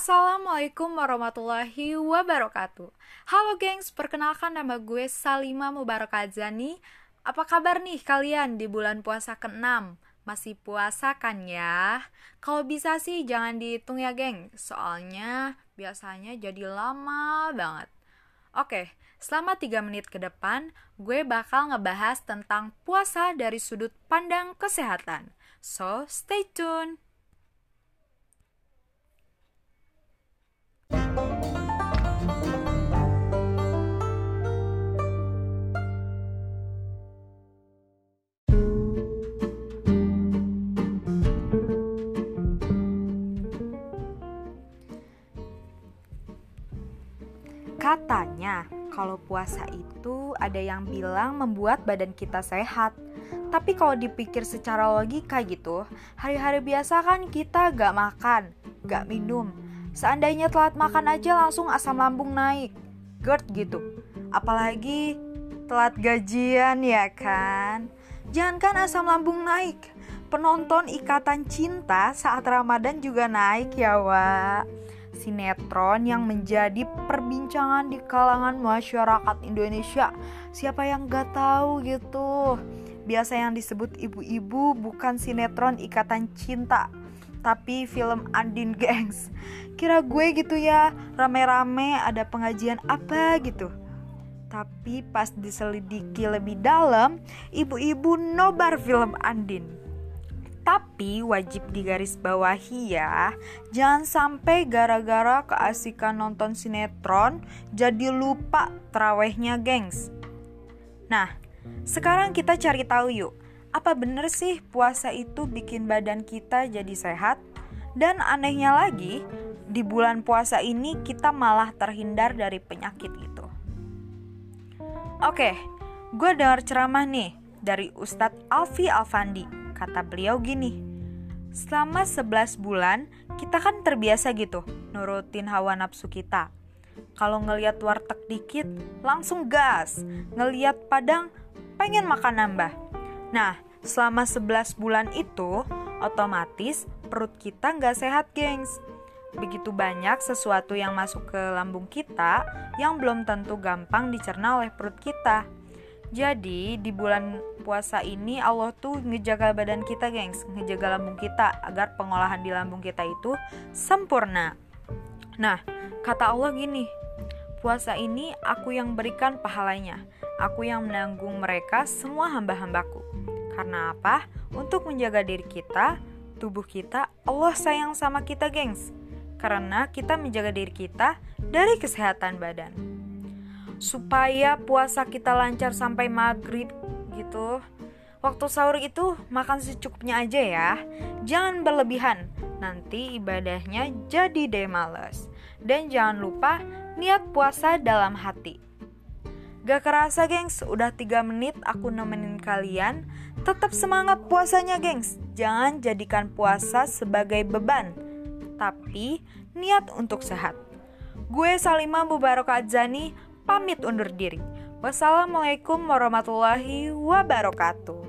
Assalamualaikum warahmatullahi wabarakatuh Halo gengs, perkenalkan nama gue Salima Mubarakadzani Apa kabar nih kalian di bulan puasa ke-6? Masih puasa kan ya? Kalau bisa sih jangan dihitung ya geng Soalnya biasanya jadi lama banget Oke, selama 3 menit ke depan gue bakal ngebahas tentang puasa dari sudut pandang kesehatan So, stay tune! Katanya, kalau puasa itu ada yang bilang membuat badan kita sehat. Tapi kalau dipikir secara logika gitu, hari-hari biasa kan kita gak makan, gak minum. Seandainya telat makan aja langsung asam lambung naik. GERD gitu. Apalagi telat gajian ya kan? Jangankan asam lambung naik, penonton ikatan cinta saat Ramadan juga naik ya, Wak sinetron yang menjadi perbincangan di kalangan masyarakat Indonesia. Siapa yang gak tahu gitu? Biasa yang disebut ibu-ibu bukan sinetron Ikatan Cinta, tapi film Andin Gangs. Kira gue gitu ya, rame-rame ada pengajian apa gitu. Tapi pas diselidiki lebih dalam, ibu-ibu nobar film Andin tapi wajib digarisbawahi ya, jangan sampai gara-gara keasikan nonton sinetron jadi lupa terawehnya gengs. Nah, sekarang kita cari tahu yuk, apa bener sih puasa itu bikin badan kita jadi sehat? Dan anehnya lagi, di bulan puasa ini kita malah terhindar dari penyakit itu. Oke, gue dengar ceramah nih dari Ustadz Alfi Alfandi Kata beliau gini, selama 11 bulan kita kan terbiasa gitu nurutin hawa nafsu kita. Kalau ngeliat warteg dikit, langsung gas. Ngeliat padang, pengen makan nambah. Nah, selama 11 bulan itu, otomatis perut kita nggak sehat, gengs. Begitu banyak sesuatu yang masuk ke lambung kita yang belum tentu gampang dicerna oleh perut kita. Jadi di bulan puasa ini Allah tuh ngejaga badan kita gengs. Ngejaga lambung kita agar pengolahan di lambung kita itu sempurna. Nah kata Allah gini Puasa ini aku yang berikan pahalanya. Aku yang menanggung mereka semua hamba-hambaku. Karena apa? Untuk menjaga diri kita, tubuh kita, Allah sayang sama kita gengs. Karena kita menjaga diri kita dari kesehatan badan supaya puasa kita lancar sampai maghrib gitu. Waktu sahur itu makan secukupnya aja ya, jangan berlebihan. Nanti ibadahnya jadi deh males. Dan jangan lupa niat puasa dalam hati. Gak kerasa gengs, udah 3 menit aku nemenin kalian. Tetap semangat puasanya gengs. Jangan jadikan puasa sebagai beban, tapi niat untuk sehat. Gue Salimah Mubarak Adzani pamit undur diri. Wassalamualaikum warahmatullahi wabarakatuh.